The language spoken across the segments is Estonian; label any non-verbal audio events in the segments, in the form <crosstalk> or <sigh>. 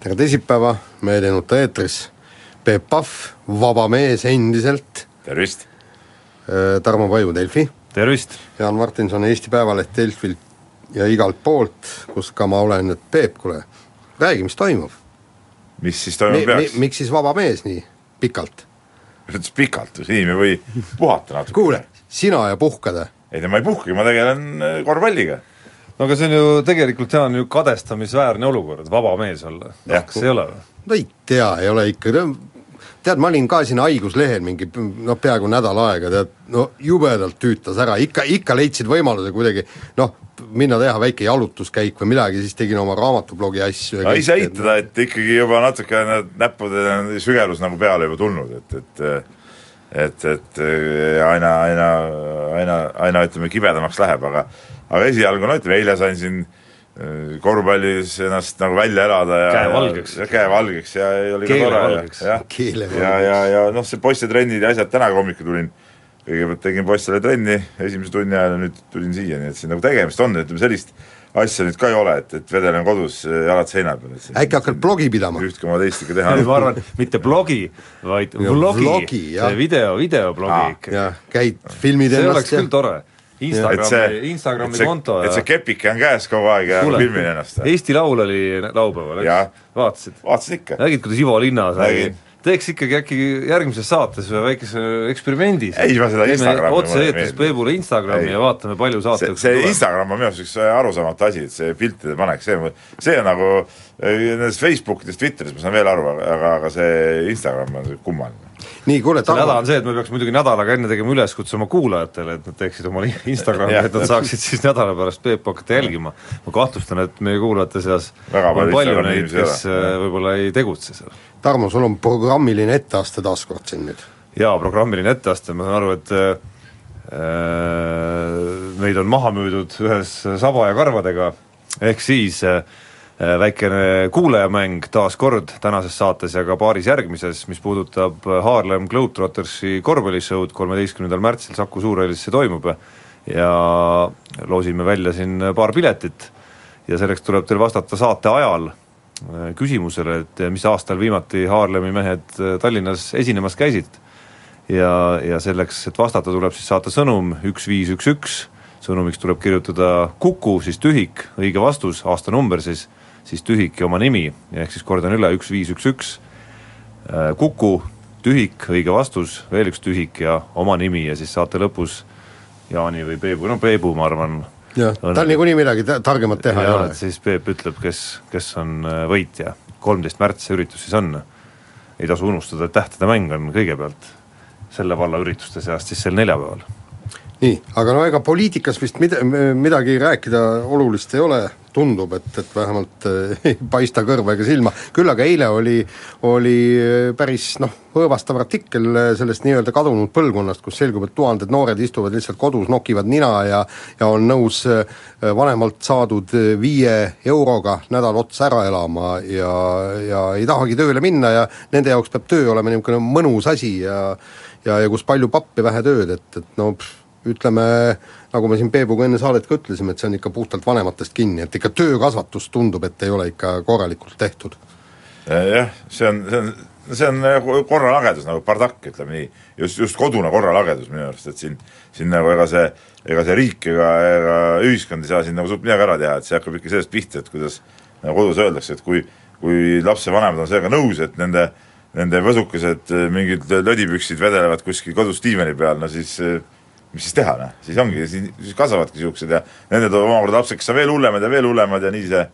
Tere teisipäeva, Mehed ei nuta eetris. Peep Pahv, vaba mees endiselt. tervist! Tarmo Paju Delfi. tervist! Jaan Martinson Eesti Päevaleht Delfilt ja igalt poolt, kus ka ma olen, et Peep, kuule, räägi, mis toimub? mis siis toimuma peaks? miks siis vaba mees nii pikalt? ütles pikalt, inimene või puhata natuke. kuule, sina ja puhkad? ei no ma ei puhkagi, ma tegelen äh, korvpalliga. No aga see on ju tegelikult, Jaan, ju kadestamisväärne olukord, vaba mees olla. kas ei ole või? no ei tea, ei ole ikka, tead, ma olin ka siin haiguslehel mingi noh, peaaegu nädal aega, tead, no jubedalt tüütas ära, ikka, ikka leidsid võimaluse kuidagi noh, minna teha väike jalutuskäik või midagi, siis tegin oma raamatublogi asju no ei saa eitada, et ikkagi juba natuke need näppude sügelus nagu peale juba tulnud, et, et et, et aina, aina, aina, aina ütleme, kibedamaks läheb, aga aga esialgu no ütleme, eile sain siin korvpallis ennast nagu välja elada ja käe valgeks. käe valgeks ja oli ka tore ja, ja, ja, ja, ja noh, see poistetrennid ja asjad, täna hommikul tulin. Kõigepealt tegin poistele trenni esimese tunni ajal ja nüüd tulin siia, nii et siin nagu tegemist on, ütleme sellist asja nüüd ka ei ole, et, et vedelen kodus jalad seina peal. äkki hakkad blogi pidama? üht koma teist ikka teha. ma arvan, mitte blogi, vaid vlogi, vlogi, see video, videoblogi ikka. jah, käid, filmid see ennast oleks küll tore. Instagrami, Instagrami et see, konto et see kepike on käes kogu aeg ja filmin ennast. Eesti Laul oli laupäeval, eks? vaatasid? vaatasin ikka. nägid, kuidas Ivo Linna sai Nägin. Teeks ikkagi äkki järgmises saates ühe väikese eksperimendi. ei, ma seda Instagrami otse-eetris Peebule Instagrami ei. ja vaatame, palju saate see, see Instagram on minu arust üks arusaamatu asi, et see piltide panek, see, see on nagu nendest Facebookidest, Twitterist ma saan veel aru, aga, aga see Instagram on kummaline nii, kuule see häda on see, et me peaks muidugi nädalaga enne tegema üleskutse oma kuulajatele, et nad teeksid oma <laughs> Instagrami et nad saaksid siis nädala pärast Peep hakata jälgima. ma kahtlustan, et meie kuulajate seas Väga on palju neid, kes äh, võib-olla ei tegutse seal. Tarmo, sul on programmiline etteaste taaskord siin nüüd. jaa, programmiline etteaste, ma saan aru, et äh, meid on maha müüdud ühes saba ja karvadega, ehk siis äh, väikene kuulajamäng taas kord tänases saates ja ka paaris järgmises, mis puudutab Haarlem Globetrottersi korvpallishow'd, kolmeteistkümnendal märtsil Saku Suurhallis see toimub ja loosime välja siin paar piletit ja selleks tuleb teil vastata saate ajal äh, küsimusele, et mis aastal viimati Haarlemi mehed äh, Tallinnas esinemas käisid. ja, ja selleks, et vastata, tuleb siis saata sõnum üks viis üks üks, sõnumiks tuleb kirjutada Kuku, siis tühik, õige vastus, aastanumber siis, siis tühik ja oma nimi, ehk siis kordan üle, üks viis üks üks, Kuku, tühik, õige vastus, veel üks tühik ja oma nimi ja siis saate lõpus Jaani või Peebu, no Peebu ma arvan, jah, tal niikuinii midagi ta- targemat teha ei ole. siis Peep ütleb, kes, kes on äh, võitja. kolmteist märts see üritus siis on. ei tasu unustada, et tähtede mäng on kõigepealt selle valla ürituste seast siis sel neljapäeval. nii, aga no ega poliitikas vist mida, midagi rääkida olulist ei ole, tundub, et, et vähemalt äh, <laughs> ei paista kõrva ega silma, küll aga eile oli, oli äh, päris noh, õõvastav artikkel äh, sellest nii-öelda kadunud põlvkonnast, kus selgub, et tuhanded noored istuvad lihtsalt kodus, nokivad nina ja ja on nõus vanemalt saadud viie euroga nädal otsa ära elama ja, ja ei tahagi tööle minna ja nende jaoks peab töö olema niisugune mõnus asi ja ja, ja kus palju pappi, vähe tööd, et, et no pff, ütleme, nagu me siin Peebuga enne saadet ka ütlesime, et see on ikka puhtalt vanematest kinni, et ikka töökasvatus tundub, et ei ole ikka korralikult tehtud. jah, see on, see on, see on nagu korralagedus nagu bardakk, ütleme nii, just, just kodune korralagedus minu arust, et siin, siin nagu ega see, ega see riik ega, ega ühiskond ei saa siin nagu suurt midagi ära teha, et see hakkab ikka sellest pihta, et kuidas nagu kodus öeldakse, et kui, kui lapsevanemad on sellega nõus, et nende, nende võsukesed mingid lödipüksid vedelevad kuskil kodus diivani peal, no siis mis siis teha, noh, siis ongi, siis, kasvavadki niisugused ja nende tuleb omakorda lapsed, kes on veel hullemad ja veel hullemad ja nii see,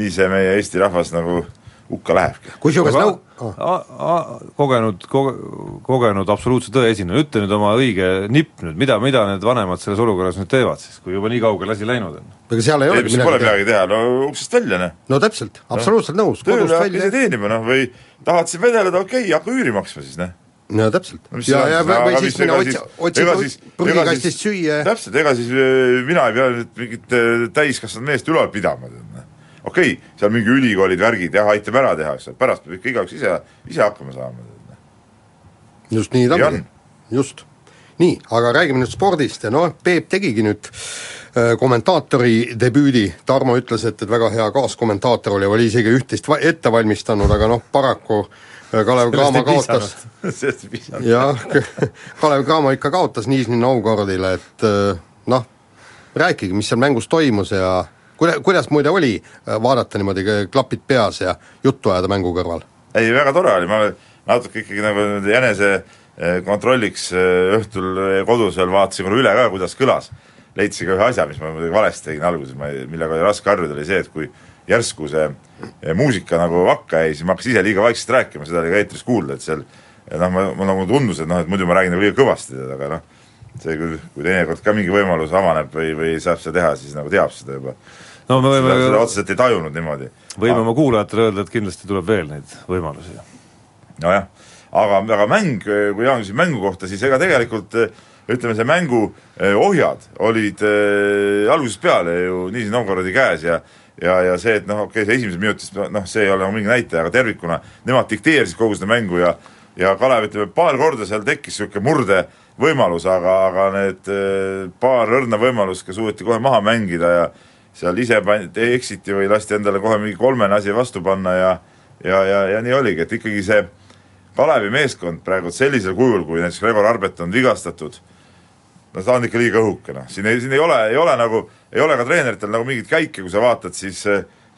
nii see meie Eesti rahvas nagu hukka lähebki. kusjuures nõu-, a- kogenud ko-, kogenud absoluutse tõe esineja, ütle nüüd oma õige nipp nüüd, mida, mida need vanemad selles olukorras nüüd teevad siis, kui juba nii kaugele asi läinud on? ega seal ei ei, olegi pole midagi teha. midagi teha, no uksest välja noh. no täpselt, absoluutselt nõus, tööle kodust hakka ise välja, teenima noh, või tahad siin vedeleda, okei okay,, hakka üüri maksma siis noh. No täpselt No ja, ja või siis mine otsi otsi prügikastist süüa ja täpselt, ega siis äh, mina ei pea nüüd mingit äh, täiskasvanud meest üleval pidama, noh. okei okay,, seal mingi ülikoolid, värgid jah, aitame ära teha, eks ole, pärast peab ikka igaüks ise, ise hakkama saama. noh. just nii ta on., just. nii, aga räägime nüüd spordist ja noh, Peep tegigi nüüd äh, kommentaatori debüüdi, Tarmo ütles, et, et väga hea kaaskommentaator oli, oli isegi üht-teist ette valmistanud, aga noh, paraku äh, Kalev Cramo kaotas. <laughs> Jah, <laughs> Kalev Cramo ikka kaotas Nižni Novgorodile, et äh, noh, rääkige, mis seal mängus toimus ja kuida-, kuidas muide oli äh, vaadata niimoodi äh, klapid peas ja juttu ajada mängu kõrval? ei, väga tore oli, ma natuke ikkagi nagu jänese kontrolliks õhtul kodus veel vaatasin korra üle ka, kuidas kõlas. leidsin ka ühe asja, mis ma muidugi valesti tegin alguses, ma ei, millega oli raske harjuda, oli see, et kui järsku see eh, muusika nagu vakka jäi, siis ma hakkasin ise liiga vaikselt rääkima, seda oli ka eetris kuulda, et seal ja noh, ma, mul nagu tundus, et noh, et muidu ma räägin nagu liiga kõvasti, tead, aga noh, see kui, kui teinekord ka mingi võimalus avaneb või, või saab seda teha, siis nagu teab seda juba. no me seda, seda võime, otseselt ei tajunud niimoodi. võime oma kuulajatele öelda, et kindlasti tuleb veel neid võimalusi. nojah, aga, aga mäng, kui Jaan küsis mängu kohta, siis ega tegelikult eh, ütleme, see mängu eh, ohjad olid äh, algusest peale ju Nižni Novgorodi käes ja ja, ja see, et noh, okei okay,, see esimeses minutis noh, see ei ole nagu mingi näitaja, aga tervikuna nemad dikteerisid kogu seda mängu ja ja Kalev, ütleme paar korda seal tekkis niisugune murdevõimalus, aga, aga need eh, paar õrna võimalust ka suudeti kohe maha mängida ja seal ise pandi, eksiti või lasti endale kohe mingi kolmene asi vastu panna ja ja, ja, ja nii oligi, et ikkagi see Kalevi meeskond praegu sellisel kujul, kui näiteks Gregor Arbet on vigastatud, no ta on ikka liiga õhuke, noh, siin ei, siin ei ole, ei ole nagu, ei ole ka treeneritel nagu mingit käike, kui sa vaatad, siis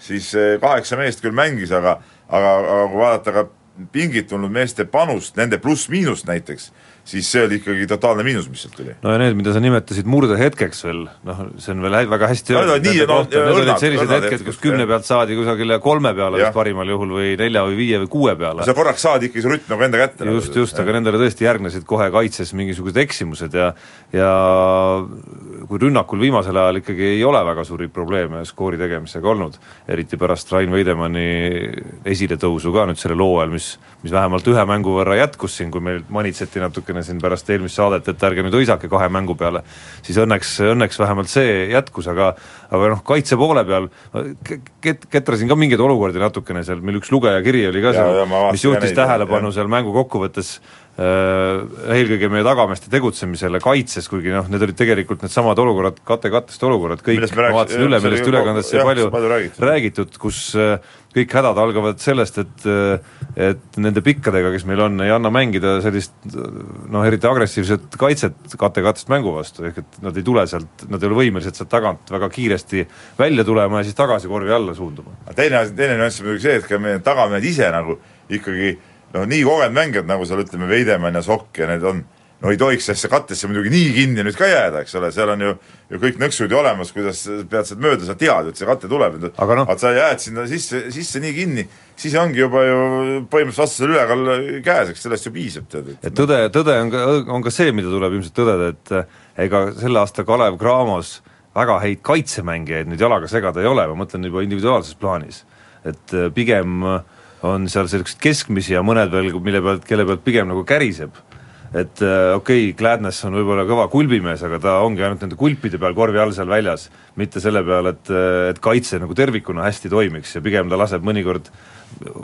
siis kaheksa meest küll mängis, aga aga, aga kui vaadata ka pingilt tulnud meeste panust, nende pluss-miinust näiteks, siis see oli ikkagi totaalne miinus, mis sealt tuli. no ja need, mida sa nimetasid murdehetkeks veel, noh, see on veel hä- väga hästi No olid nii, no, kohta, need olid sellised õrnad hetked, kus kümne pealt saadi kusagile kolme peale Jah. vist parimal juhul või nelja või viie või kuue peale. sa korraks saad ikkagi see rutt nagu enda kätte. just, just, aga nendele tõesti järgnesid kohe kaitses mingisugused eksimused ja ja kui rünnakul viimasel ajal ikkagi ei ole väga suuri probleeme skoori tegemisega olnud, eriti pärast Rain Veidemanni esiletõusu ka nüüd sellel hooajal, mis mis vähemalt ühe mängu võrra jätkus siin, kui meil manitseti natukene siin pärast eelmist saadet, et ärge nüüd hõisake kahe mängu peale, siis õnneks, õnneks vähemalt see jätkus, aga aga noh, kaitse poole peal ket-, ketrasin ka mingeid olukordi natukene seal, meil üks lugejakiri oli ka Ja, ja seal, mis juhtis tähelepanu jah. seal mängu kokkuvõttes eelkõige meie tagameeste tegutsemisele kaitses, kuigi noh, need olid tegelikult needsamad olukorrad, kate-kattest olukorrad, kõik ma vaatasin üle, millest ülekandes sai palju palju räägitud. räägitud, kus äh, kõik hädad algavad sellest, et et nende pikkadega, kes meil on, ei anna mängida sellist noh, eriti agressiivset kaitset kate-kattest mängu vastu, ehk et nad ei tule sealt, nad ei ole võimelised sealt tagant väga kiiresti välja tulema ja siis tagasi korvi alla suunduma. teine asi, teine nüanss on muidugi see, et ka meie tagamehed ise nagu ikkagi noh, nii kogenud mängijad, nagu seal ütleme, Veidemann ja Sokk ja need on, no ei tohiks sellesse kattesse muidugi nii kinni nüüd ka jääda, eks ole, seal on ju ju kõik nõksud ju olemas, kuidas pead sealt mööda, sa tead ju, et see kate tuleb, Aga noh- sa jääd sinna sisse, sisse nii kinni, siis ongi juba ju põhimõtteliselt vastasel ülekaal käes, eks sellest ju piisab, tead, et tõde, tõde on ka, on ka see, mida tuleb ilmselt tõdeda, et eh, ega selle aasta Kalev Cramos väga häid kaitsemängijaid nüüd jalaga segada ei ole, ma mõtlen juba individuaalses plaanis. et eh, pigem on seal selliseid keskmisi ja mõned veel, mille pealt, kelle pealt pigem nagu käriseb et äh, okei okay,, Gladness on võib-olla kõva kulbimees, aga ta ongi ainult nende kulpide peal korvi all seal väljas, mitte selle peale, et, et kaitse nagu tervikuna hästi toimiks ja pigem ta laseb mõnikord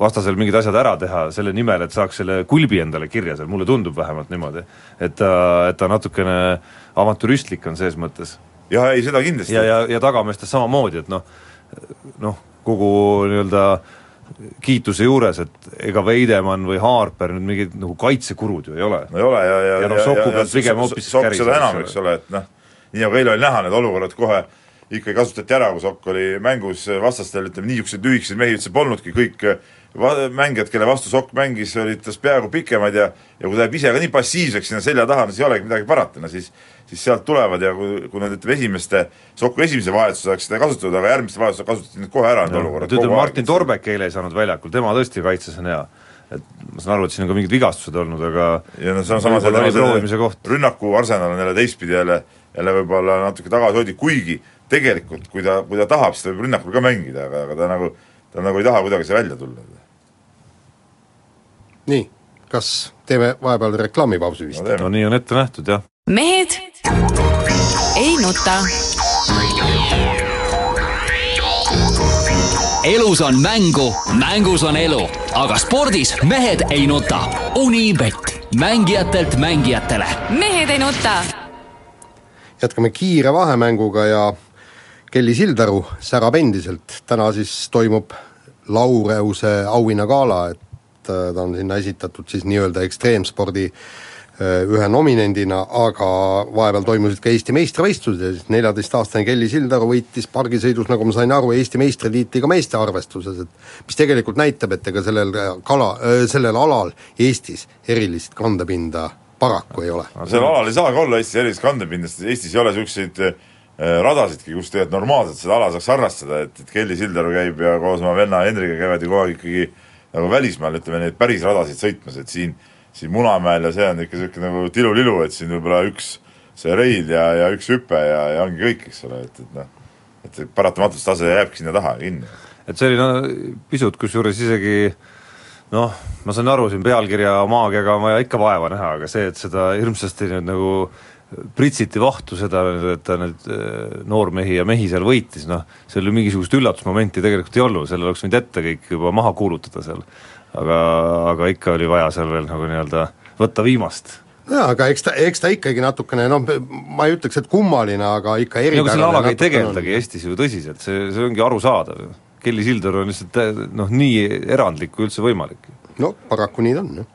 vastasel mingid asjad ära teha selle nimel, et saaks selle kulbi endale kirja seal, mulle tundub vähemalt niimoodi. et ta, et ta natukene avantüristlik on ses mõttes. jah, ei seda kindlasti ja, ja, ja tagameestes samamoodi, et noh, noh, kogu nii-öelda kiituse juures, et ega Veidemann või Haarper nüüd mingid nagu kaitsekurud ju ei ole. no ei ole ja, ja Ja noh, Soku pealt pigem hoopis Sokk seda enam, eks ole, et noh, nii nagu eile oli näha, need olukorrad kohe ikkagi kasutati ära, kui Sokk oli mängus vastastel, ütleme niisuguseid lühikeseid mehi üldse polnudki, kõik va-, mängijad, kelle vastu Sokk mängis, olid tast peaaegu pikemad ja ja kui ta jääb ise ka nii passiivseks sinna selja taha, no siis ei olegi midagi parata, no siis siis sealt tulevad ja kui, kui nad ütleme esimeste, Soku esimese vahetuse ajaks seda kasutatud, aga järgmiste vahetuste kasutati need kohe ära, need olukorrad ütleme, Martin Torbek eile ei saanud väljakul, tema tõesti kaitses on hea. et ma saan aru, et siin on ka mingid vigastused olnud, aga ja no see on samas jälle proovimise koht. rünnaku arsenal on jälle teistpidi jälle, jälle võib-olla natuke tagasihoidlik, kuigi tegelikult kui ta, kui ta tahab, siis ta võib rünnakul ka mängida, aga, aga ta nagu, ta nagu ei taha kuidagi see välja tulla. nii, kas teeme vahepeal reklaamipausi vist no,? no nii on ette nähtud, jah. mehed ei nuta elus on mängu, mängus on elu, aga spordis mehed ei nuta. Unibet, mängijatelt mängijatele. mehed ei nuta. jätkame kiire vahemänguga ja Kelly Sildaru särab endiselt, täna siis toimub Laureuse auhinnagala, et äh, ta on sinna esitatud siis nii-öelda ekstreemspordi äh, Äh, ühe nominendina, aga vahepeal toimusid ka Eesti meistrivõistlused ja siis neljateistaastane Kelly Sildaru võitis pargisõidus, nagu ma sain aru, Eesti meistritiitli ka meeste arvestuses, et mis tegelikult näitab, et ega sellel kala, äh, sellel alal Eestis erilist kandepinda paraku ei ole. sellel alal ei saagi olla Eestis erilist kandepinda, sest Eestis ei ole niisuguseid äh, radasidki, kus tegelikult normaalselt seda ala saaks harrastada, et, et Kelly Sildaru käib ja koos oma venna Henriga käivad ju kogu aeg ikkagi nagu välismaal, ütleme, neid päris radasid sõitmas, et siin siin Munamäel ja see on ikka niisugune nagu tilulilu, et siin võib-olla üks see reil ja, ja üks hüpe ja, ja ongi kõik, eks ole, et, et noh, et paratamatult tase jääbki sinna taha kinni. et see oli no pisut, kusjuures isegi noh, ma saan aru, siin pealkirja maagiaga on vaja ikka vaeva näha, aga see, et seda hirmsasti nüüd nagu pritsiti vahtu seda, et ta nüüd äh, noormehi ja mehi seal võitis, noh, seal ju mingisugust üllatusmomenti tegelikult ei olnud, selle oleks võinud ette kõik juba maha kuulutada seal aga, aga ikka oli vaja seal veel nagu nii-öelda võtta viimast jaa, aga eks ta, eks ta ikkagi natukene noh, ma ei ütleks, et kummaline, aga ikka eripärane nagu selle alaga ei tegeldagi on. Eestis ju tõsiselt, see, see ongi arusaadav ju. Kelly Sildaru on lihtsalt noh, nii erandlik kui üldse võimalik. no paraku nii ta on, jah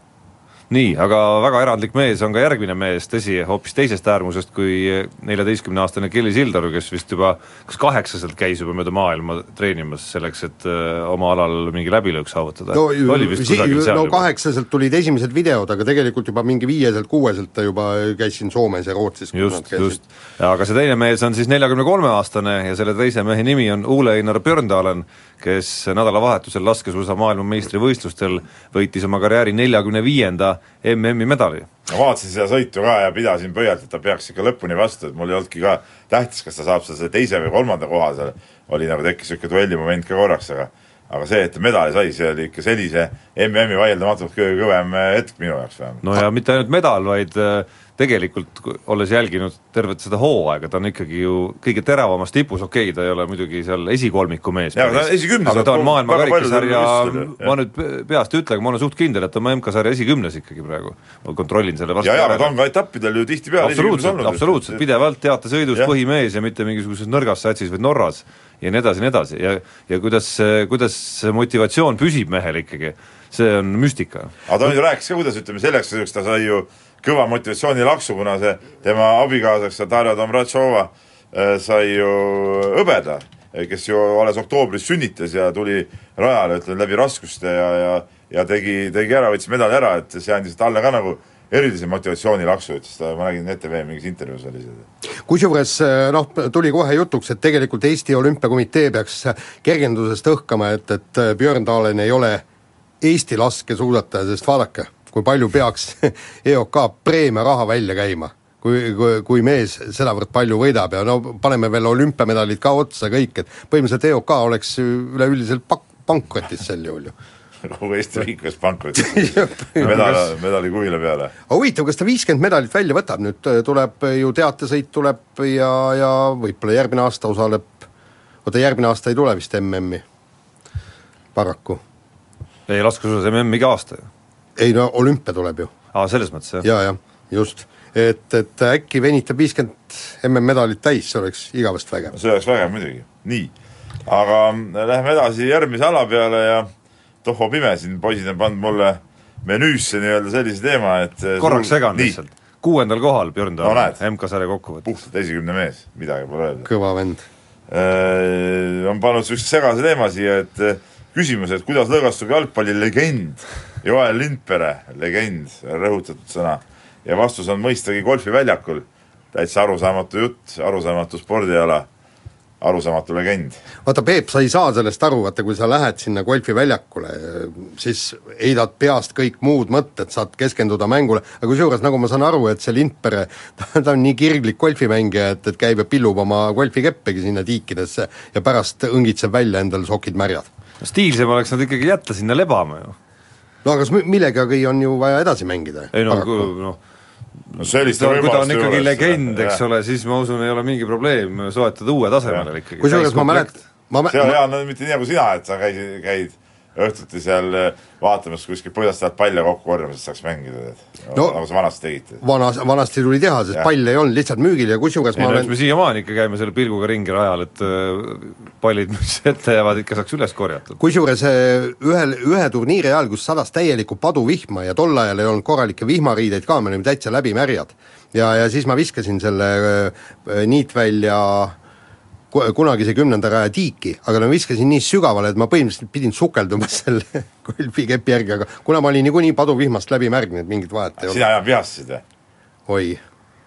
nii, aga väga erandlik mees on ka järgmine mees, tõsi, hoopis teisest äärmusest kui neljateistkümneaastane Kelly Sildaru, kes vist juba kas kaheksaselt käis juba mööda maailma treenimas selleks, et öö, oma alal mingi läbilöök saavutada no, oli vist kusagil seal no juba. kaheksaselt tulid esimesed videod, aga tegelikult juba mingi viieselt, kuueselt ta juba käis siin Soomes ja Rootsis. just, just, aga see teine mees on siis neljakümne kolme aastane ja selle teise mehe nimi on Ole-Einar Björndalen, kes nädalavahetusel laskesuusa maailmameistrivõistlustel võitis oma karjääri neljakümne viienda MM-i medali. ma vaatasin seda sõitu ka ja pidasin pöialt, et ta peaks ikka lõpuni vastu, et mul ei olnudki ka tähtis, kas ta saab selle teise või kolmanda koha seal, oli nagu tekkis niisugune duellimoment ka korraks, aga aga see, et ta medali sai, see oli ikka sellise MM-i vaieldamatult kõige kõvem hetk minu jaoks vähemalt. no ja mitte ainult medal, vaid äh, tegelikult olles jälginud tervet seda hooaega, ta on ikkagi ju kõige teravamas tipus, okei okay,, ta ei ole muidugi seal esikolmiku mees, aga ta on maailma karikasarja, ma nüüd peast ei ütle, aga ma olen suht kindel, et ta on MK-sarja esikümnes ikkagi praegu. ma kontrollin selle varsti ja, ja, aga ta on ka etappidel ju tihtipeale absoluutselt, absoluutselt, pidevalt teatesõidus põhimees ja mitte mingisuguses nõrgas satsis, vaid Norras ja nii edasi ja nii edasi. Ja ja kuidas, kuidas see motivatsioon püsib mehel ikkagi, see on müstika. aga ta ju rääkis ka, kuidas ütleme, selleks ajaks ta sai ju kõva motivatsioonilaksu, kuna see tema abikaasaks, Darja Domratšova äh, sai ju hõbeda, kes ju alles oktoobris sünnitas ja tuli rajale, ütleme, läbi raskuste ja, ja ja tegi, tegi ära, võttis medali ära, et see andis talle ka nagu erilise motivatsioonilaksu, ütles ta, ma nägin ETV mingis intervjuus oli see. kusjuures noh, tuli kohe jutuks, et tegelikult Eesti Olümpiakomitee peaks kergendusest õhkama, et, et Björn Dalen ei ole Eesti laskesuusataja, sest vaadake, kui palju peaks <laughs> EOK preemiaraha välja käima? Kui, kui, kui mees sedavõrd palju võidab ja no paneme veel olümpiamedalid ka otsa kõik, et põhimõtteliselt EOK oleks üleüldiselt pak-, pankrotis sel juhul ju. <laughs> Kogu Eesti riik oleks pankrotis. <laughs> Medal, medali kuvila peale. aga huvitav, kas ta viiskümmend medalit välja võtab, nüüd? Tuleb ju teatesõit tuleb ja, ja võib-olla järgmine aasta osaleb, oota järgmine aasta ei tule vist MM-i, paraku. ei, laskesuusas MM iga aasta ju. Ei no olümpia tuleb ju. aa, selles mõttes, jah? ja, jah, just et, et äkki venitab viiskümmend MM-medalit täis, see oleks igavest vägev. see oleks vägev muidugi, nii. aga lähme edasi järgmise ala peale ja tohho pime siin, poisid on pannud mulle menüüsse nii-öelda sellise teema, et eh, korraks segan lihtsalt, kuuendal kohal Björn Tamm no, MK-sarja kokkuvõttes. puhtalt esikümne mees, midagi pole öelda. kõva vend. äh, on pannud niisuguse segase teema siia, et äh, küsimus, et kuidas lõõgastub jalgpallilegend Joel Lindpere, legend, rõhutatud sõna, ja vastus on mõistagi golfiväljakul, täitsa arusaamatu jutt, arusaamatu spordiala, arusaamatu legend. vaata, Peep, sa ei saa sellest aru, vaata kui sa lähed sinna golfiväljakule, siis heidad peast kõik muud mõtted, saad keskenduda mängule, aga kusjuures nagu ma saan aru, et see Lindpere, ta, on nii kirglik golfimängija, et, et käib ja pillub oma golfikeppegi sinna tiikidesse ja pärast õngitseb välja endal sokid märjad. Stiilsem oleks nad ikkagi jätta sinna lebama ju. no aga millegagi on ju vaja edasi mängida? ei no, noh, no selliste kui ta on võimaluste ikkagi juures, legend, eks jah. ole, siis ma usun, ei ole mingi probleem soetada uue tasemele ikkagi. kusjuures ma mäletan, ma mä- see on hea, no mitte nii nagu sina, et sa käisid, käid õhtuti seal äh, vaatamas kuskilt põõsast ajalt palle kokku korjamas, et saaks mängida, et No- nagu sa vanasti tegid. vanas, vanasti tuli teha, sest Jah. pall ei olnud lihtsalt müügil ja kusjuures ma olen me siiamaani ikka käime selle pilguga ringi rajal, et äh, pallid, mis <laughs> ette jäävad, ikka saaks üles korjatud. kusjuures eh, ühel, ühe turniiri ajal, kus sadas täielikku paduvihma ja tol ajal ei olnud korralikke vihmariideid ka, me olime täitsa läbimärjad. ja, ja siis ma viskasin selle eh, niitvälja ku- kunagise kümnenda raja tiiki, aga no viskasin nii sügavale, et ma põhimõtteliselt pidin sukelduma <laughs> selle golfikepi järgi, aga kuna ma olin niikuinii paduvihmast läbi märgnud, mingit vahet ei olnud. sina enam vihastasid või? oi,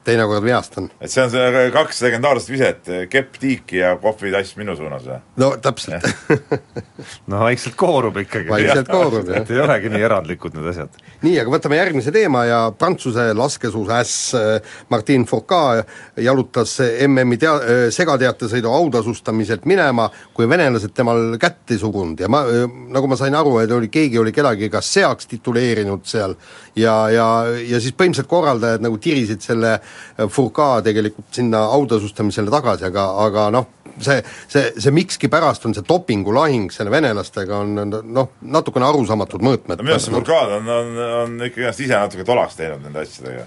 teinekord vihastan. et see on see kaks legendaarset viset, kepp tiiki ja kohvitass minu suunas või? no täpselt, <laughs> no vaikselt koorub ikkagi. vaikselt koorub, jah. et ei olegi nii erandlikud need asjad. nii, aga võtame järgmise teema ja Prantsuse laskesuusaäss äh, Martin Fourcade jalutas MM-i tea-, segateatesõidu autasustamiselt minema, kui venelased temal kätt ei sugunud ja ma, nagu ma sain aru, et oli, keegi oli kedagi kas seaks tituleerinud seal ja, ja, ja siis põhimõtteliselt korraldajad nagu tirisid selle äh, Fourcade tegelikult sinna autasustamisele tagasi, aga, aga noh, see, see, see mikskipärast on see dopingulahing selle venelastega on noh, natukene arusaamatud mõõtmed. minu arust see Furcade on, on, on ikka ennast ise natuke tolaks teinud nende asjadega.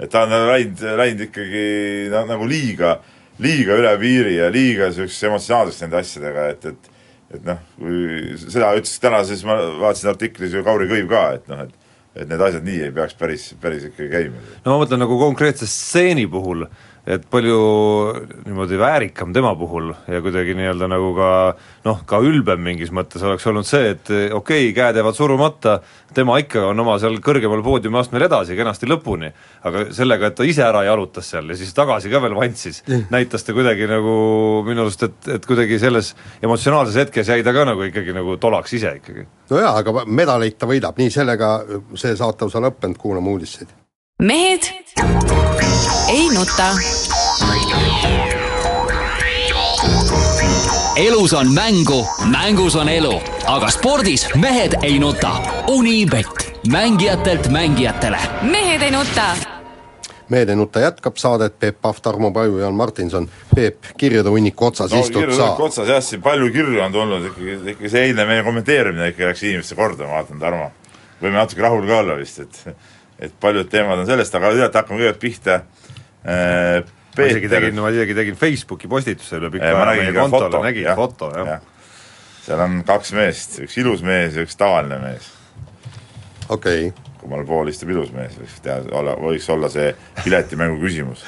et ta on läinud, läinud ikkagi no, nagu liiga, liiga üle piiri ja liiga niisuguseks emotsionaalseks nende asjadega, et, et et noh, kui seda ütles täna, siis ma vaatasin artiklis ju Kauri Kõiv ka, et noh, et et need asjad nii ei peaks päris, päris ikkagi käima. no ma mõtlen nagu konkreetse stseeni puhul, et palju niimoodi väärikam tema puhul ja kuidagi nii-öelda nagu ka noh, ka ülbem mingis mõttes oleks olnud see, et okei okay,, käed jäävad surumata, tema ikka on oma seal kõrgemal poodiumiastmel edasi kenasti lõpuni, aga sellega, et ta ise ära jalutas seal ja siis tagasi ka veel vantsis, näitas ta kuidagi nagu minu arust, et, et kuidagi selles emotsionaalses hetkes jäi ta ka nagu ikkagi nagu tolaks ise ikkagi. no jaa, aga medaleid ta võidab, nii sellega see saateosa lõppenud, kuulame uudiseid. Mehed ei nuta. elus on mängu, mängus on elu, aga spordis mehed ei nuta. Unibet, mängijatelt mängijatele. mehed ei nuta. mehed ei nuta jätkab saadet, Peep Pahv, Tarmo Paju, Jaan Martinson. Peep, kirjade hunniku otsas no istud sa. otsas jah, siin palju kirju on tulnud, ikkagi, ikkagi see eilne meie kommenteerimine ikka läks inimeste korda, ma vaatan, Tarmo. võime natuke rahul ka olla vist, et et paljud teemad on sellest, aga teate, hakkame kõigepealt pihta äh, ma isegi Peeter tegin, ma isegi tegin Facebooki postituse üle pika aja meie kontole, foto, nägin jah, foto, jah ja. seal on kaks meest, üks ilus mees ja üks tavaline mees. okei okay. kummal pool istub ilus mees, võiks teha, olla, võiks olla see piletimängu küsimus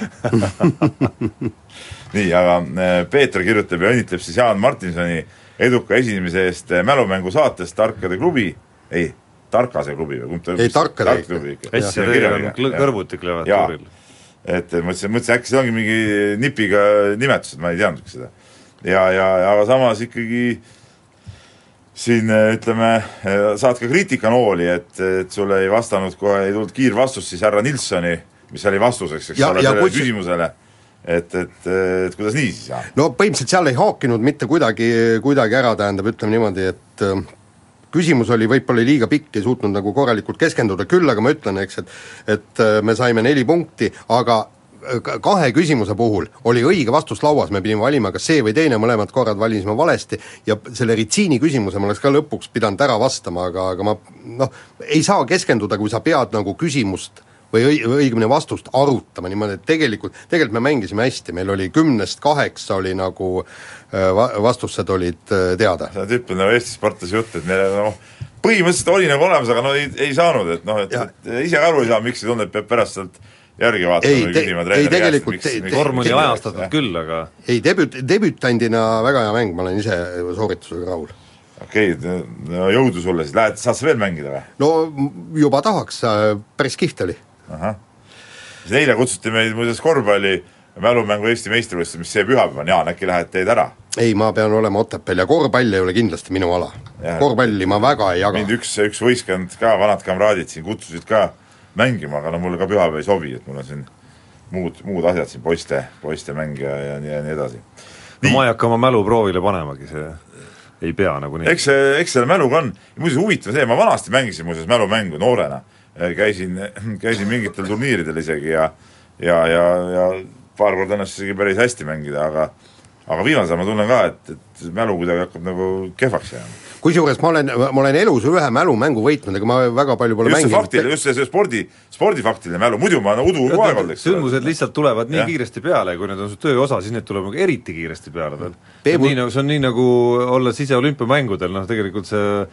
<laughs> nii, aga äh, Peeter kirjutab ja õnnitleb siis Jaan Martinsoni eduka esinemise eest äh, mälumängu saates Tarkade klubi, ei, Tarkase klubi või kumb ta Ei, Tarkade. Tark klubi ikka. hästi, kl- kõrvuti klaviatuuril. et mõtlesin, mõtlesin äkki see ongi mingi nipiga nimetus, et ma ei teadnudki seda. ja, ja, aga samas ikkagi siin ütleme, saad ka kriitikanooli, et, et sulle ei vastanud kohe, ei tulnud kiirvastust siis härra Nilssoni, mis oli vastuseks, eks ole, sellele kus- küsimusele. et, et, et kuidas nii siis on? no põhimõtteliselt seal ei haakinud mitte kuidagi, kuidagi ära, tähendab, ütleme niimoodi, et küsimus oli võib-olla liiga pikk, ei suutnud nagu korralikult keskenduda, küll aga ma ütlen, eks, et et äh, me saime neli punkti, aga äh, ka- kahe küsimuse puhul oli õige vastus lauas, me pidime valima kas see või teine, mõlemad korrad valisime valesti ja selle ritsiini küsimuse ma oleks ka lõpuks pidanud ära vastama, aga, aga ma noh, ei saa keskenduda, kui sa pead nagu küsimust või õi-, või õigemini vastust arutama niimoodi, et tegelikult, tegelikult me mängisime hästi, meil oli kümnest kaheksa oli nagu äh, va-, vastused olid äh, teada. see on tüüpiline nagu Eesti sportlase jutt, et meil noh, põhimõtteliselt oli nagu olemas, aga no ei, ei saanud, et noh, et, et ise ka aru ei saa, miks tulnud, et peab pärast sealt järgi vaatama Ei, või küsima ei, treeneri käest, tegelikult miks, te- vorm oli ajastatud küll, aga ei debüt-, debütandina väga hea mäng, ma olen ise sooritusega rahul. okei okay,, no jõudu sulle siis, lähed, saad sa veel mängida või? no juba tahaks, päris kihvt oli. ahah. siis eile kutsuti meid muuseas korvpalli mälumängu Eesti meistrivõistlused, mis see pühapäev on, Jaan, äkki lähed teed ära? ei, ma pean olema Otepääl ja korvpall ei ole kindlasti minu ala korvpalli ma väga ei jaga mind. üks, üks võistkond ka, vanad kamraadid siin kutsusid ka mängima, aga no mulle ka pühapäev ei sobi, et mul on siin muud, muud asjad siin, poiste, poiste mäng ja, ja nii ja nii edasi. no ma ei hakka oma mälu proovile panemagi, see ei pea nagunii. eks see, eks selle mäluga on, muuseas huvitav see, ma vanasti mängisin muuseas mälumängu noorena, käisin, käisin mingitel turniiridel isegi ja ja, ja, ja paar korda õnnestus isegi päris hästi mängida, aga aga viimasel ma tunnen ka, et, et mälu kuidagi hakkab nagu kehvaks jääma. kusjuures ma olen, ma olen elus ühe mälumängu võitnud, ega ma väga palju pole just mänginud. just see, see spordi, spordifaktiline mälu, muidu ma olen udu kogu aeg olnud, eks sündmused lihtsalt tulevad nii Jah. kiiresti peale, kui need on su töö osa, siis need tulevad nagu eriti kiiresti peale tal. Peebu- nii nagu, see on nii nagu olles ise olümpiamängudel, noh tegelikult see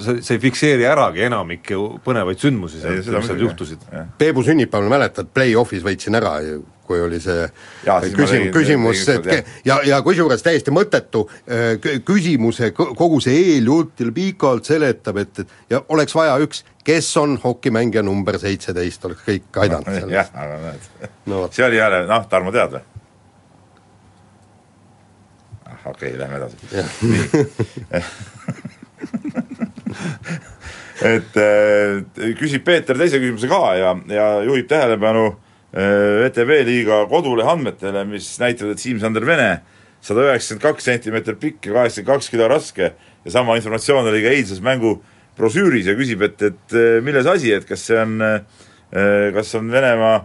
see, see ei fikseeri äragi enamikke põnevaid sündmusi seal, mis seal juhtusid. jah. Peebu sünnipäeval mäletad, play-off'is võitsin ära, kui oli see ma küsim- küsimus, et ke- ja, ja kusjuures täiesti mõttetu äh, kü- küsimuse, kogu see eeljutt ja pikalt seletab, et, et ja oleks vaja üks, kes on hokimängija number seitseteist, oleks kõik aidanud <laughs> jah, sellest. aga näed no see oli jälle, noh, Tarmo tead või? ah okei okay,, lähme edasi. <laughs> <laughs> <laughs> et äh, küsib Peeter teise küsimuse ka ja, ja juhib tähelepanu äh, ETV liiga kodulehe andmetele, mis näitavad, et Siim-Sander Vene sada üheksakümmend kaks sentimeetrit pikk ja kaheksakümmend kaks kilo raske ja sama informatsioon oli ka eilses mängu brošüüris ja küsib, et, et äh, milles asi, et kas see on, kas on Venemaa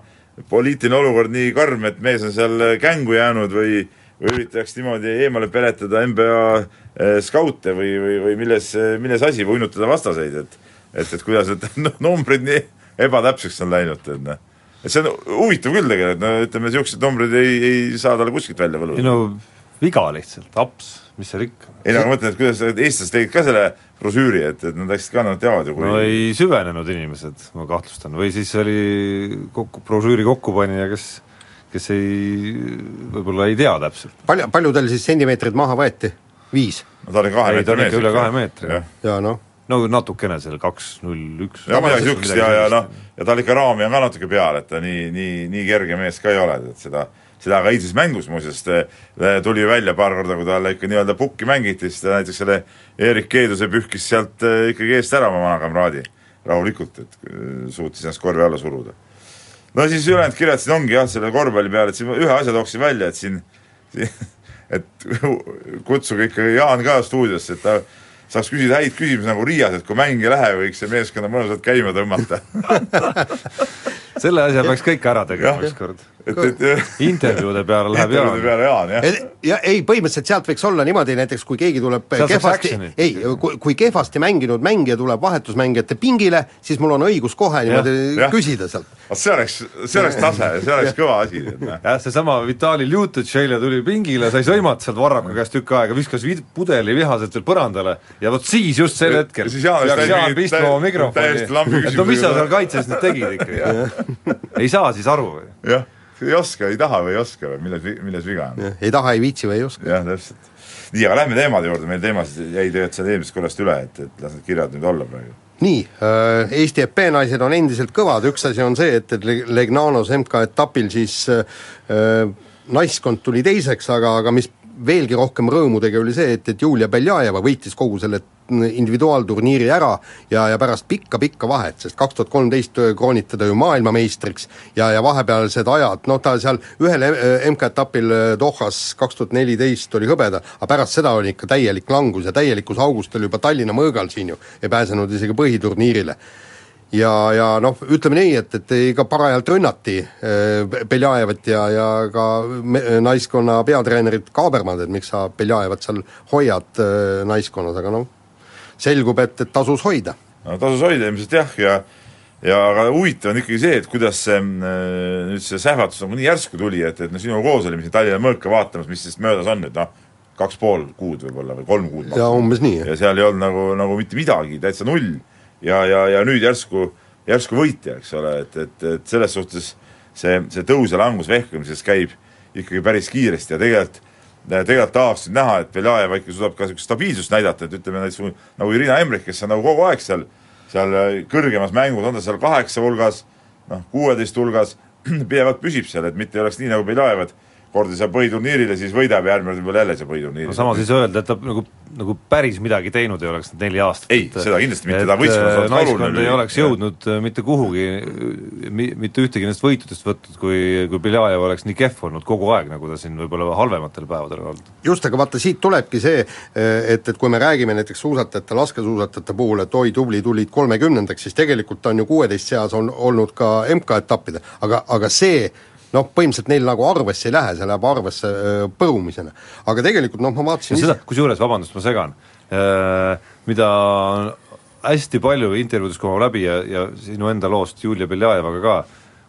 poliitiline olukord nii karm, et mees on seal kängu jäänud või või üritatakse niimoodi eemale peletada NBA eh, skaute või, või, või milles, milles asi või uinutada vastaseid, et et, et kuidas need <laughs> noh, numbrid nii ebatäpseks on läinud, et noh, et see on huvitav küll tegelikult, no ütleme, niisugused numbrid ei, ei saa talle kuskilt välja ei võluda. no viga lihtsalt, aps, mis seal ikka. ei no ma mõtlen, et kuidas eestlased tegid ka selle brošüüri, et, et nad läksid ka, nad teavad ju, kui no ei süvenenud inimesed, ma kahtlustan, või siis oli kokku, brošüüri kokkupanija, kes kes ei, võib-olla ei tea täpselt. palju, palju tal siis sentimeetrid maha võeti? viis? no ta oli kahe meetri ikka üle kahe meetri. jah, ja noh, no natukene seal kaks, null, üks. ja midagi niisugust ja, ja noh, ja tal ikka raami on ka natuke peal, et ta nii, nii, nii kerge mees ka ei ole, et seda seda ka eilses mängus muuseas tuli ju välja paar korda, kui talle ikka nii-öelda pukki mängiti, siis ta näiteks selle Erik Keeduse pühkis sealt eh, ikkagi eest ära oma vana kamraadi rahulikult, et eh, suutis ennast korvi alla suruda. No siis ülejäänud kirjad siin ongi jah, selle korvpalli peale, et siin ühe asja tooksin välja, et siin, <laughs> et kutsuge ikka Jaan ka stuudiosse, et ta saaks küsida häid küsimusi nagu Riias, et kui mäng ei lähe, võiks see meeskonna mõnusalt käima tõmmata. <laughs> <laughs> selle asja peaks kõik ära tegema ükskord. et, et intervjuude peale läheb intervjuude Jaan. peale Jaan, jah. ja ei, põhimõtteliselt sealt võiks olla niimoodi näiteks, kui keegi tuleb Sealt kehvasti ei, kui, kui kehvasti mänginud mängija tuleb vahetusmängijate pingile, siis mul on õigus kohe niimoodi jah. küsida sealt. vot see oleks, see oleks tase, see oleks kõva asi, et jah, seesama Vitali Ljutitš eile tuli pingile, sai sõimata sealt Varraka käest tükk aega, viskas vid- pudeli vihaselt veel põrandale ja vot siis just sel Ja- hetkel ja siis Jaan peaks Jaan pistma oma mikrofoni, et no mis sa seal kaitses nüüd tegid ikkagi, ei saa siis aru või? jah, ei oska, ei taha või ei oska või milles, milles viga on. ei taha, ei viitsi või ei oska. jah, täpselt. nii, aga lähme teemade juurde, meil teemasid jäi tegelikult seal eelmisest korrast üle, et, et las need kirjad nüüd olla praegu. nii, Eesti EP naised on endiselt kõvad, üks asi on see, et, et Leg- Legnanos MK-etapil siis äh, naiskond tuli teiseks, aga, aga mis veelgi rohkem rõõmu tegi, oli see, et, et Julia Beljajeva võitis kogu selle individuaalturniiri ära ja, ja pärast pikka-pikka vahet, sest kaks tuhat kolmteist krooniti ta ju maailmameistriks ja, ja vahepealsed ajad, noh ta seal ühel eh, MK-etapil eh, Dohas kaks tuhat neliteist oli hõbeda, aga pärast seda oli ikka täielik langus ja täielikus augus ta oli juba Tallinna mõõgal siin ju, ei pääsenud isegi põhiturniirile ja, ja noh, ütleme nii, et, et ikka parajalt rünnati äh, Beljajevat ja, ja ka me, naiskonna peatreenerit Kaabermad, et miks sa Beljajevat seal hoiad äh, naiskonnas, aga noh, selgub, et, et tasus hoida. no tasus hoida ilmselt jah, ja ja aga huvitav on ikkagi see, et kuidas see äh, nüüd see sähvatus nagu nii järsku tuli, et, et no sinuga koos olime siin Tallinna mõõka vaatamas, mis siis möödas on nüüd noh, kaks pool kuud võib-olla või kolm kuud. ja umbes nii, ja seal ei olnud nagu, nagu mitte midagi, täitsa null. ja, ja, ja nüüd järsku, järsku võitja, eks ole, et, et, et selles suhtes, see, see tõus ja langus vehklemises käib ikkagi päris kiiresti ja tegelikult tegelikult tahaks nüüd näha, et Beljajev ikka suudab ka niisugust stabiilsust näidata, et ütleme näiteks nagu Irina Emrich, kes on nagu kogu aeg seal, seal kõrgemas mängus, on ta seal kaheksa hulgas, noh, kuueteist hulgas, <clears throat> pidevalt püsib seal, et mitte ei oleks nii nagu Beljajev, et kord ei saa põhiturniirile, siis võidab ja järgmine kord võib-olla jälle ei saa põhiturniiri. no samas ei saa öelda, et ta nagu, nagu päris midagi teinud ei oleks need neli aastat. ei, seda kindlasti mitte, ta võistkonnas oleks naiskond ei oleks jõudnud äh, mitte kuhugi, mi-, mitte ühtegi nendest võitudest võtnud, kui, kui Beljajev oleks nii kehv olnud kogu aeg, nagu ta siin võib-olla halvematel päevadel on olnud. just, aga vaata, siit tulebki see, et, et kui me räägime näiteks suusatajate, laskesuusatajate puhul, et oi, tubli, tulid kolmekümnendaks, siis tegelikult on ju kuueteist seas on olnud ka MK-etappidel, aga, aga see noh, põhimõtteliselt neil nagu arvesse ei lähe, see läheb arvesse põrumisena. aga tegelikult noh, ma vaatasin seda, kusjuures, vabandust, ma segan, mida hästi palju intervjuudes kumab läbi ja, ja sinu enda loost Julia Beljajevaga ka,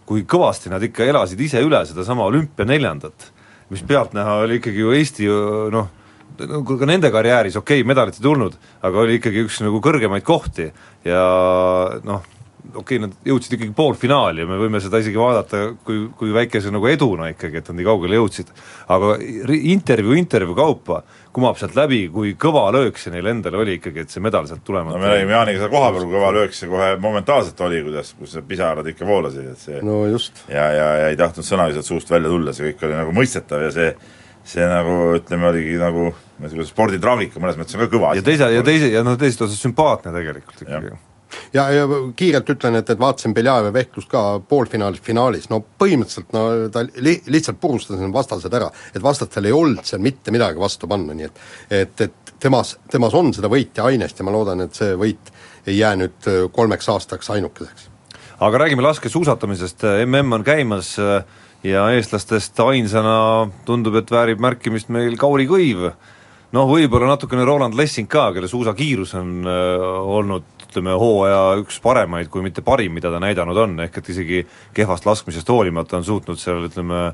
kui kõvasti nad ikka elasid ise üle sedasama olümpia neljandat, mis pealtnäha oli ikkagi ju Eesti noh, nagu ka nende karjääris okei okay,, medalit ei tulnud, aga oli ikkagi üks nagu kõrgemaid kohti ja noh, okei okay,, nad jõudsid ikkagi poolfinaali ja me võime seda isegi vaadata kui, kui väikese nagu eduna ikkagi, et nad nii kaugele jõudsid. aga intervjuu intervjuu kaupa kumab sealt läbi, kui kõva löök see neil endal oli ikkagi, et see medal sealt tulema no me räägime Jaaniga seda koha peal, kui kõva löök see kohe momentaalselt oli, kuidas, kus pisarad ikka voolasid, et see no just. ja, ja, ja ei tahtnud sõnagi sealt suust välja tulla, see kõik oli nagu mõistetav ja see see nagu ütleme, oligi nagu niisugune sporditraagika mõnes mõttes on ka kõva ja teise, ja teise, ja noh, teisest otsast sümpaatne tegelikult ikkagi ja, ja kiirelt ütlen, et, et vaatasin Beljajevi vehklust ka poolfinaalis, finaalis, no põhimõtteliselt no ta li-, lihtsalt purustas need vastased ära, et vastastel ei olnud seal mitte midagi vastu panna, nii et et, et temas, temas on seda võitja ainest ja ma loodan, et see võit ei jää nüüd äh, kolmeks aastaks ainukeseks. aga räägime laskesuusatamisest, mm on käimas äh, ja eestlastest ainsana tundub, et väärib märkimist meil Kauri Kõiv, noh, võib-olla natukene Roland Lessing ka, kelle suusakiirus on äh, olnud ütleme, hooaja üks paremaid, kui mitte parim, mida ta näidanud on, ehk et isegi kehvast laskmisest hoolimata on suutnud seal ütleme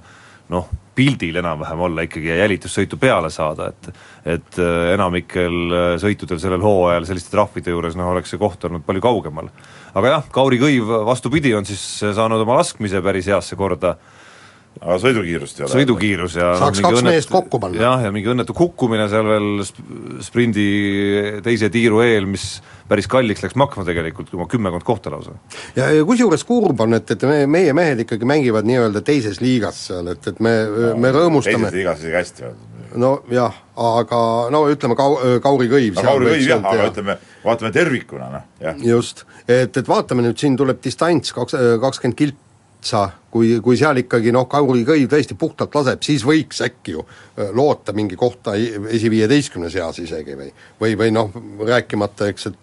noh, pildil enam-vähem olla ikkagi ja jälitussõitu peale saada, et et äh, enamikel äh, sõitudel sellel hooajal selliste trahvide juures noh, oleks see koht olnud palju kaugemal. aga jah, Kauri Kõiv vastupidi, on siis saanud oma laskmise päris heasse korda, aga sõidukiirust ei ole? sõidukiirus ja saaks kaks õnnetu, meest kokku panna. jah, ja mingi õnnetu kukkumine seal veel sprindi teise tiiru eel, mis päris kalliks läks maksma tegelikult, oma kümmekond kohta lausa. ja, ja kusjuures kurb on, et, et me, meie mehed ikkagi mängivad nii-öelda teises liigas seal, et, et me no,, me rõõmustame teises liigas isegi hästi öeldud. nojah, aga no ütleme, Kau-, Kauri Kõiv no, Kauri Kõiv jah, aga ütleme, vaatame tervikuna, noh, jah. just, et, et vaatame nüüd, siin tuleb distants kaks, kakskümmend kilt otsa, kui, kui seal ikkagi noh, Kauri Kõiv tõesti puhtalt laseb, siis võiks äkki ju loota mingi kohta esiviieteistkümne seas isegi või või, või noh, rääkimata eks, et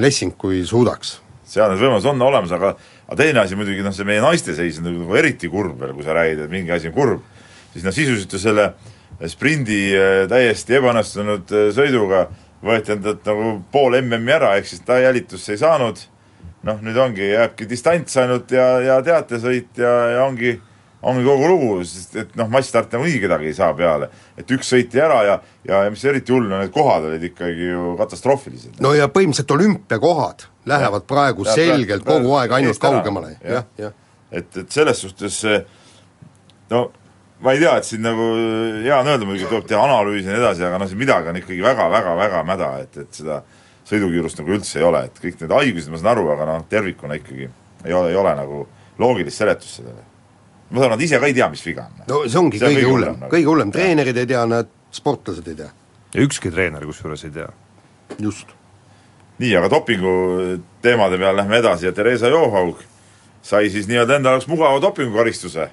Lessing, kui suudaks. seal need võimalused on olemas, aga aga teine asi muidugi noh, see meie naiste seis on nagu eriti kurb veel, kui sa räägid, et mingi asi on kurb, siis noh, sisuliselt ju selle sprindi täiesti ebaõnnestunud sõiduga võeti endalt nagu pool MM-i ära, ehk siis ta jälitusse ei saanud noh, nüüd ongi, jääbki distants ainult ja, ja teatesõit ja, ja ongi, ongi kogu lugu, sest et noh, massstarti nagunii kedagi ei saa peale. et üks sõiti ära ja, ja, ja mis eriti hull, need kohad olid ikkagi ju katastroofilised. no ja põhimõtteliselt olümpiakohad lähevad ja, praegu ja, selgelt praegu, kogu aeg ainult kaugemale ja,, jah, jah. et, et selles suhtes no ma ei tea, et siin nagu hea on öelda muidugi, tuleb teha analüüsi ja nii edasi, aga noh, siin midagi on ikkagi väga-väga-väga mäda, et, et seda sõidukiirust nagu üldse ei ole, et kõik need haigused ma saan aru, aga noh, tervikuna ikkagi ei ole, ei ole nagu loogilist seletust sellele. ma saan, nad ise ka ei tea, mis viga on. no see ongi see kõige hullem, nagu. kõige hullem, treenerid ei tea, näed, sportlased ei tea. ja ükski treener kusjuures ei tea. just. nii, aga dopingu teemade peal lähme edasi ja Theresa Johaug sai siis nii-öelda enda jaoks mugava dopingukaristuse,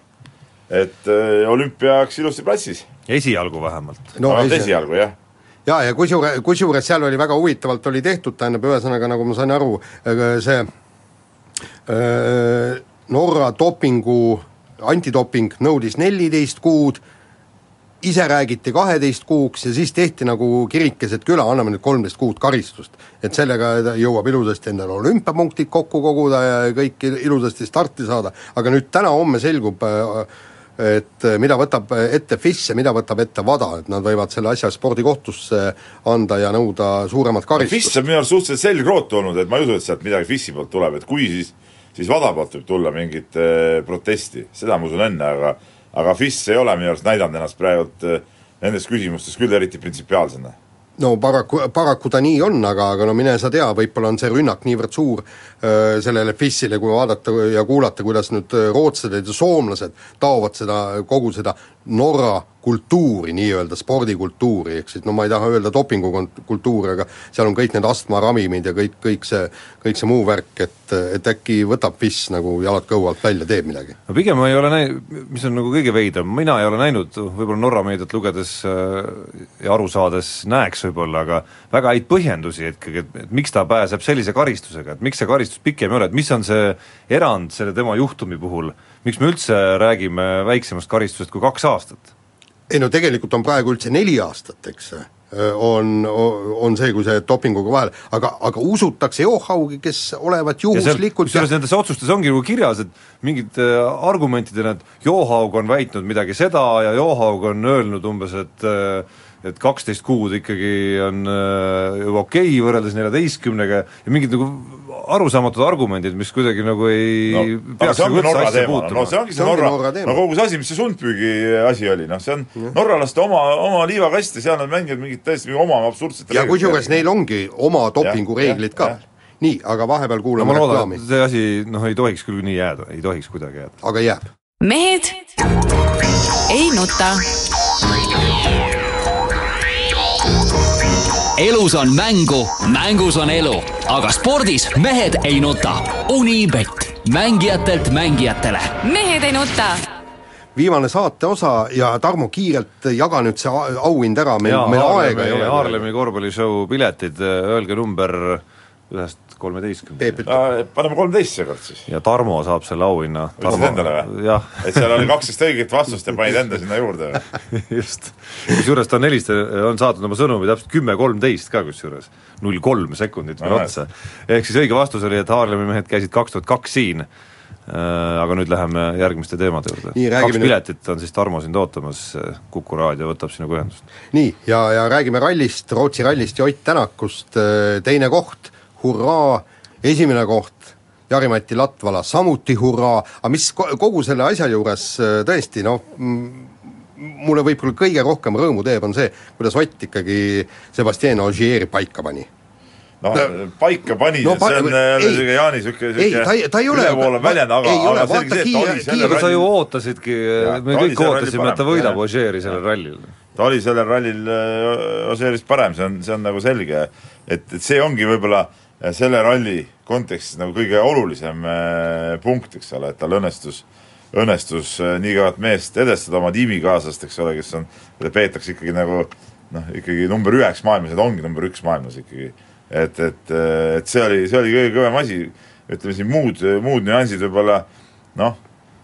et äh, olümpiaks ilusti platsis. esialgu vähemalt. no, no esi... esialgu, jah jaa, ja kusjuures, kusjuures seal oli väga huvitavalt oli tehtud, tähendab ühesõnaga, nagu ma sain aru, see äh, Norra dopingu, antidoping nõudis neliteist kuud, ise räägiti kaheteist kuuks ja siis tehti nagu kirikesed küla, anname nüüd kolmteist kuud karistust. et sellega jõuab ilusasti endale olümpiapunktid kokku koguda ja kõik ilusasti starti saada, aga nüüd täna-homme selgub äh, et eh, mida võtab ette FIS ja mida võtab ette WADA, et nad võivad selle asja spordikohtusse anda ja nõuda suuremat FIS karistust. on minu arust suhteliselt selgrootu olnud, et ma ei usu, et sealt midagi FIS-i poolt tuleb, et kui siis siis WADA poolt võib tulla mingit äh, protesti, seda ma usun enne, aga aga FIS ei ole minu arust näidanud ennast praegult äh, nendes küsimustes küll eriti printsipiaalsena no paraku, paraku ta nii on, aga, aga no mine sa tea, võib-olla on see rünnak niivõrd suur öö, sellele FIS-ile, kui vaadata ja kuulata, kuidas nüüd rootslased ja soomlased taovad seda, kogu seda Norra kultuuri nii-öelda, spordikultuuri, ehk siis no ma ei taha öelda dopingukultuuri, aga seal on kõik need astmaravimid ja kõik, kõik see, kõik see muu värk, et, et äkki võtab FIS nagu jalad kõhu alt välja, teeb midagi. no pigem ma ei ole näinud, mis on nagu kõige veidram, mina ei ole näinud, võib-olla Norra meediat lugedes äh, ja aru saades näeks võib-olla, aga väga häid põhjendusi ikkagi, et, et miks ta pääseb sellise karistusega, et miks see karistus pikem ei ole, et mis on see erand selle tema juhtumi puhul, miks me üldse räägime väiksemast karistusest kui kaks aastat? ei no tegelikult on praegu üldse neli aastat, eks on, on see, kui see dopinguga vahel, aga, aga usutakse Johaugi, kes olevat juhuslikult kusjuures nendes otsustes ongi nagu kirjas, et mingid äh, argumentidena, et Johaug on väitnud midagi seda ja Johaug on öelnud umbes, et äh, et kaksteist kuud ikkagi on äh, ju okei okay, võrreldes neljateistkümnega ja mingid nagu arusaamatud argumendid, mis kuidagi nagu ei no, peaks see nagu üldse Norra asja teema, puutuma. no see ongi see See Norra, Norra no kogu see asi, mis see sundpüügi asi oli, noh see on norralaste oma, oma liivakast ja seal nad mängivad mingit täiesti mingi oma absurdset ja kusjuures neil ongi oma dopingureeglid ka. nii, aga vahepeal no kuulame loodan, reklaami. see asi noh, ei tohiks küll nii jääda, ei tohiks kuidagi jääda. aga jääb. Mehed ei nuta. Elus on mängu, mängus on elu, aga spordis mehed ei nuta. Unibet, mängijatelt mängijatele mehed ei nuta. viimane saate osa ja Tarmo, kiirelt jaga nüüd see auhind ära, meil, meil aega ei ole. Haarlemi korvpallishow piletid, öelge number ühest ütleb, paneme kolmteist seekord siis. ja Tarmo saab selle auhinna. Võtsid endale või? et seal oli kaksteist õiget vastust ja panid enda sinna juurde või? <laughs> just. kusjuures ta on helistanud, on saatnud oma sõnumi täpselt kümme kolmteist ka kusjuures, null kolm sekundit veel otsa. ehk siis õige vastus oli, et Haarlemi mehed käisid kaks tuhat kaks siin, aga nüüd läheme järgmiste teemade juurde. Kaks piletit on siis Tarmo sind ootamas, Kuku raadio võtab sinuga ühendust. nii, ja, ja räägime rallist, Rootsi rallist ja Ott Tänakust, teine koht, hurraa, esimene koht, Jari-Mati Latvala samuti hurraa, aga mis ko- kogu selle asja juures äh, tõesti noh, mulle võib-olla kõige rohkem rõõmu teeb, on see, kuidas Ott ikkagi Sebastian Ogieri paika pani. noh, paika pani No no,, pa- see on ei. jälle siuke Jaani siuke, Ei, ta ei- ole- ülevoolav väljend, aga, ei ole, aga selge see, et ta oli selle aga sa ju ootasidki Jaa,, me kõik ootasime, et ta võidab. Ožeeri sellel rallil. ta oli sellel rallil äh, Oseerist parem, see on, see on nagu selge, et, et see ongi võib-olla äh, selle ralli kontekstis nagu kõige olulisem äh, punkt, eks ole, et tal õnnestus õnnestus äh, nii kõvat meest edestada oma tiimikaaslast, eks ole, kes on, keda peetakse ikkagi nagu noh, ikkagi number üheks maailmas ja ta ongi number üks maailmas ikkagi. et, et, et see oli, see oli kõige kõvem asi, ütleme siin muud, muud nüansid võib-olla noh,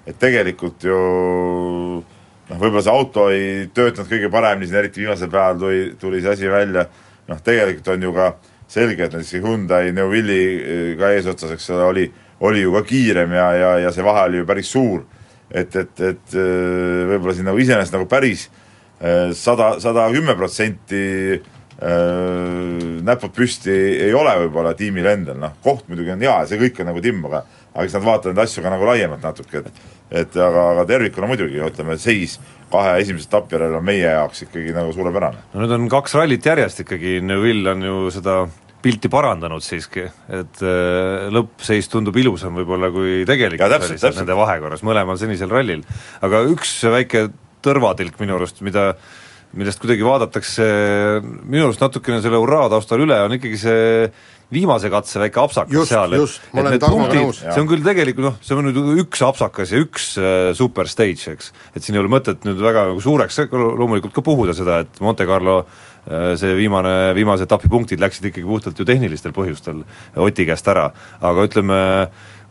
et tegelikult ju noh, võib-olla see auto ei töötanud kõige paremini siin, eriti viimasel päeval tuli, tuli see asi välja, noh tegelikult on ju ka selge, et näiteks Hyundai Neuvilli eh, ka eesotsas, eks ole, oli, oli ju ka kiirem ja, ja, ja see vahe oli ju päris suur. et, et, et eh, võib-olla siin nagu iseenesest nagu päris eh, sada, sada kümme protsenti näpud püsti ei ole võib-olla tiimil endal, noh koht muidugi on hea ja see kõik on nagu timm, aga aga eks nad vaatavad neid asju ka nagu laiemalt natuke, et et aga, aga tervikuna muidugi ütleme, seis kahe esimese etapi järel on meie jaoks ikkagi nagu suurepärane. no nüüd on kaks rallit järjest ikkagi, Neville on ju seda pilti parandanud siiski, et äh, lõppseis tundub ilusam võib-olla kui tegelikult oli nende vahekorras mõlemal senisel rallil. aga üks väike tõrvatilk minu arust, mida millest kuidagi vaadatakse minu arust natukene selle hurraa taustal üle, on ikkagi see viimase katse väike apsakas Just, seal, olen Tarmoga nõus. see on küll tegelikult noh, see on nüüd üks apsakas ja üks äh, super stage, eks. et siin ei ole mõtet nüüd väga nagu suureks loomulikult ka puhuda seda, et Monte Carlo äh, see viimane, viimase etapi punktid läksid ikkagi puhtalt ju tehnilistel põhjustel Oti käest ära, aga ütleme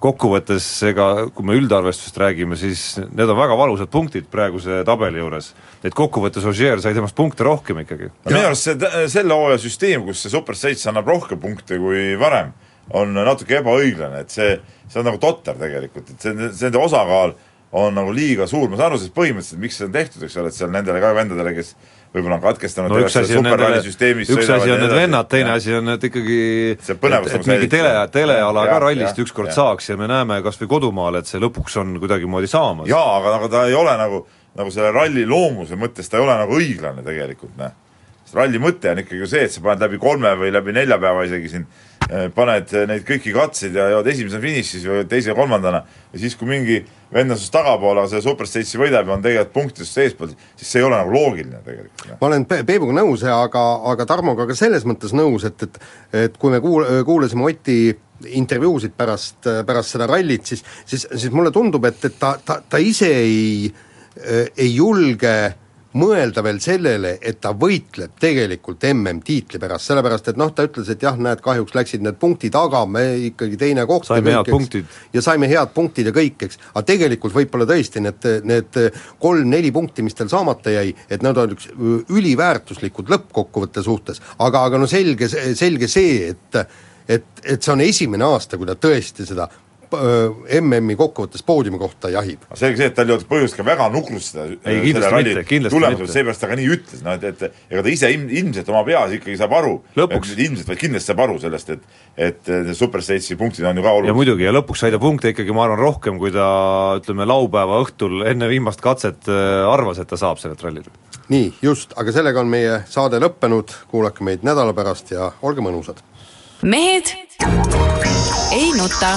kokkuvõttes ega kui me üldarvestusest räägime, siis need on väga valusad punktid praeguse tabeli juures. et kokkuvõttes Ogier sai temast punkte rohkem ikkagi. no minu arust see, selle hooaja süsteem, kus see Super Stage annab rohkem punkte kui varem, on natuke ebaõiglane, et see, see on nagu totter tegelikult, et see, see nende osakaal on nagu liiga suur, ma saan aru sellest põhimõtteliselt, miks see on tehtud, eks ole, et seal nendele ka vendadele, kes võib-olla on katkestanud no üks asi on nendele, üks asi on need vennad, teine asi on, et ikkagi See põnevus et, nagu mingi tele, teleala Jah, ka rallist ükskord saaks ja me näeme kas või kodumaal, et see lõpuks on kuidagimoodi saamas. jaa, aga nagu ta ei ole nagu, nagu selle ralli loomuse mõttes ta ei ole nagu õiglane tegelikult, noh. sest ralli mõte on ikkagi ju see, et sa paned läbi kolme või läbi nelja päeva isegi siin eh, paned neid kõiki katseid ja jõuad esimesena finišis või teise-kolmandana ja siis, kui mingi vend on sinust tagapool, aga selle Superstage'i võidab ja on tegelikult punktidest eespool, siis see ei ole nagu loogiline tegelikult. ma olen Pe- Peebuga nõus ja aga, aga Tarmoga ka selles mõttes nõus, et, et et kui me kuul-, kuulasime Oti intervjuusid pärast, pärast seda rallit, siis, siis, siis mulle tundub, et, et ta, ta, ta ise ei, ei julge mõelda veel sellele, et ta võitleb tegelikult MM-tiitli pärast, sellepärast et noh, ta ütles, et jah, näed, kahjuks läksid need punktid, aga me ikkagi teine koht ja Saime head punktid. ja saime head punktid ja kõik, eks, aga tegelikult võib-olla tõesti need, need kolm-neli punkti, mis tal saamata jäi, et need on üks üliväärtuslikud lõppkokkuvõtte suhtes, aga, aga no selge, selge see, et et, et see on esimene aasta, kui ta tõesti seda MM-i kokkuvõttes poodiumi kohta jahib. aga selge see, et tal ei olnud põhjust ka väga nukrustada Ei, kindlasti mitte, kindlasti tulemusel, mitte. seepärast ta ka nii ütles, noh et, et ega ta ise ilm, ilmselt oma peas ikkagi saab aru, Lõpuks. ilmselt, vaid kindlasti saab aru sellest, et et need Superstage'i punktid on ju ka ja olulised. muidugi, ja lõpuks sai ta punkte ikkagi, ma arvan, rohkem, kui ta ütleme, laupäeva õhtul enne viimast katset äh, arvas, et ta saab sellelt rallilt. nii, just, aga sellega on meie saade lõppenud, kuulake meid nädala pärast ja olge mõnusad! mehed ei nuta.